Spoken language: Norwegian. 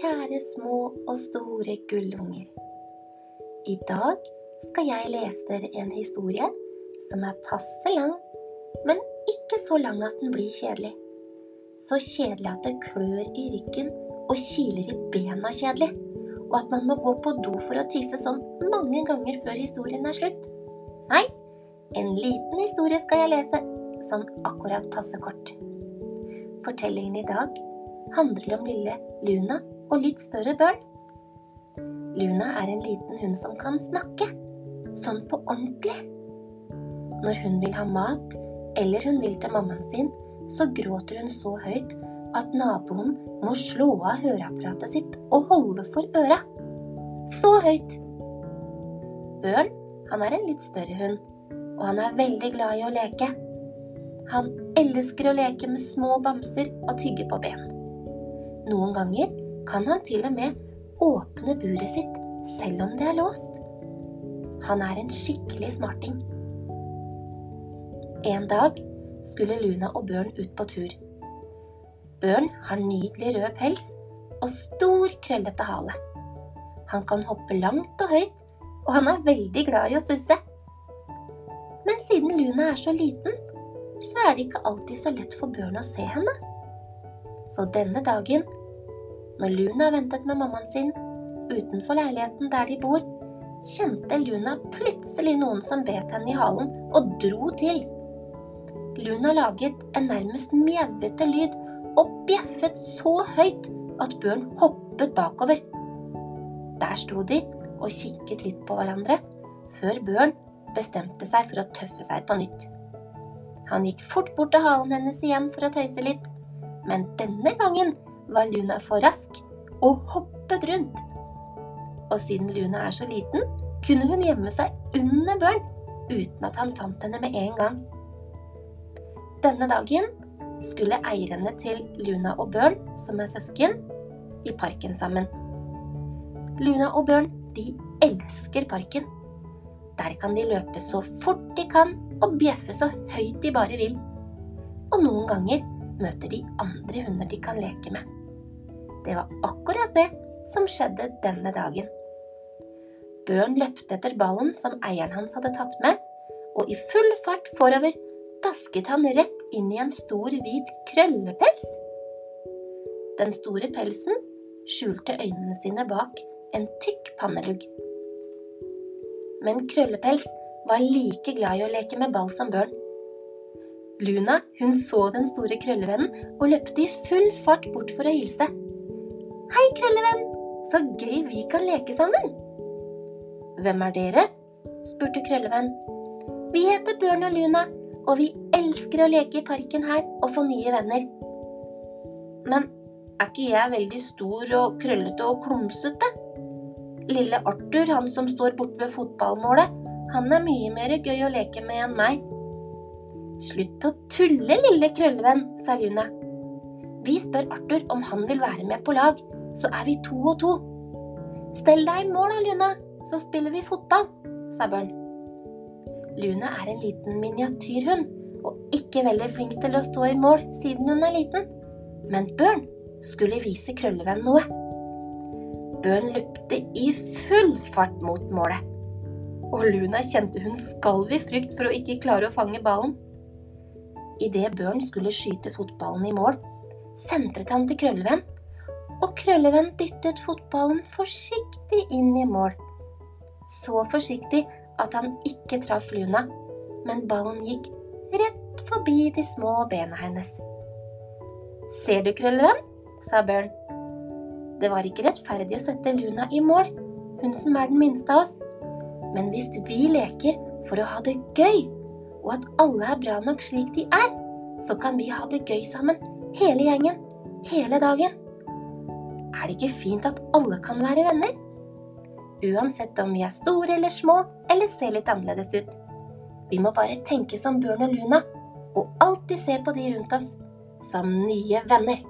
kjære små og store gullunger. I dag skal jeg lese dere en historie som er passe lang, men ikke så lang at den blir kjedelig. Så kjedelig at det klør i ryggen og kiler i bena kjedelig, og at man må gå på do for å tisse sånn mange ganger før historien er slutt. Nei, en liten historie skal jeg lese, sånn akkurat passe kort. Fortellingen i dag handler om lille Luna og litt større Børn. Luna er en liten hund som kan snakke, sånn på ordentlig. Når hun vil ha mat eller hun vil til mammaen sin, så gråter hun så høyt at naboen må slå av høreapparatet sitt og holde for øra. Så høyt! Børn, han er en litt større hund, og han er veldig glad i å leke. Han elsker å leke med små bamser og tygge på ben. Noen ganger kan han til og med åpne buret sitt selv om det er låst. Han er en skikkelig smarting. En dag skulle Luna og Børn ut på tur. Børn har nydelig rød pels og stor, krøllete hale. Han kan hoppe langt og høyt, og han er veldig glad i å susse. Men siden Luna er så liten, så er det ikke alltid så lett for Børn å se henne. Så denne dagen, når Luna ventet med mammaen sin utenfor leiligheten der de bor, kjente Luna plutselig noen som bet henne i halen og dro til. Luna laget en nærmest mjauete lyd og bjeffet så høyt at Børn hoppet bakover. Der sto de og kikket litt på hverandre, før Børn bestemte seg for å tøffe seg på nytt. Han gikk fort bort til halen hennes igjen for å tøyse litt, men denne gangen var Luna for rask og hoppet rundt. Og siden Luna er så liten, kunne hun gjemme seg under Børn uten at han fant henne med en gang. Denne dagen skulle eierne til Luna og Børn, som er søsken, i parken sammen. Luna og Børn, de elsker parken. Der kan de løpe så fort de kan og bjeffe så høyt de bare vil. Og noen ganger møter de andre hunder de kan leke med. Det var akkurat det som skjedde denne dagen. Børn løpte etter ballen som eieren hans hadde tatt med, og i full fart forover dasket han rett inn i en stor, hvit krøllepels. Den store pelsen skjulte øynene sine bak en tykk pannelugg men Krøllepels var like glad i å leke med ball som Børn. Luna hun så den store krøllevennen og løpte i full fart bort for å hilse. Hei, krøllevenn! Så gøy vi kan leke sammen! Hvem er dere? spurte Krøllevenn. Vi heter Bjørn og Luna, og vi elsker å leke i parken her og få nye venner. Men er ikke jeg veldig stor og krøllete og klumsete? Lille Arthur, han som står borte ved fotballmålet, han er mye mer gøy å leke med enn meg. Slutt å tulle, lille krøllevenn, sa Luna. Vi spør Arthur om han vil være med på lag, så er vi to og to. Stell deg i mål da, Luna, så spiller vi fotball, sa Børn. Luna er en liten miniatyrhund, og ikke veldig flink til å stå i mål siden hun er liten. Men Børn skulle vise Krøllevenn noe. Børn løpte i full fart mot målet. Og Luna kjente hun skalv i frykt for å ikke klare å fange ballen. Idet Børn skulle skyte fotballen i mål, sentret han til Krøllevenn, og Krøllevenn dyttet fotballen forsiktig inn i mål. Så forsiktig at han ikke traff Luna, men ballen gikk rett forbi de små bena hennes. Ser du, Krøllevenn? sa Børn. Det var ikke rettferdig å sette Luna i mål, hun som er den minste av oss. Men hvis vi leker for å ha det gøy, og at alle er bra nok slik de er, så kan vi ha det gøy sammen, hele gjengen, hele dagen. Er det ikke fint at alle kan være venner? Uansett om vi er store eller små, eller ser litt annerledes ut. Vi må bare tenke som Bjørn og Luna, og alltid se på de rundt oss som nye venner.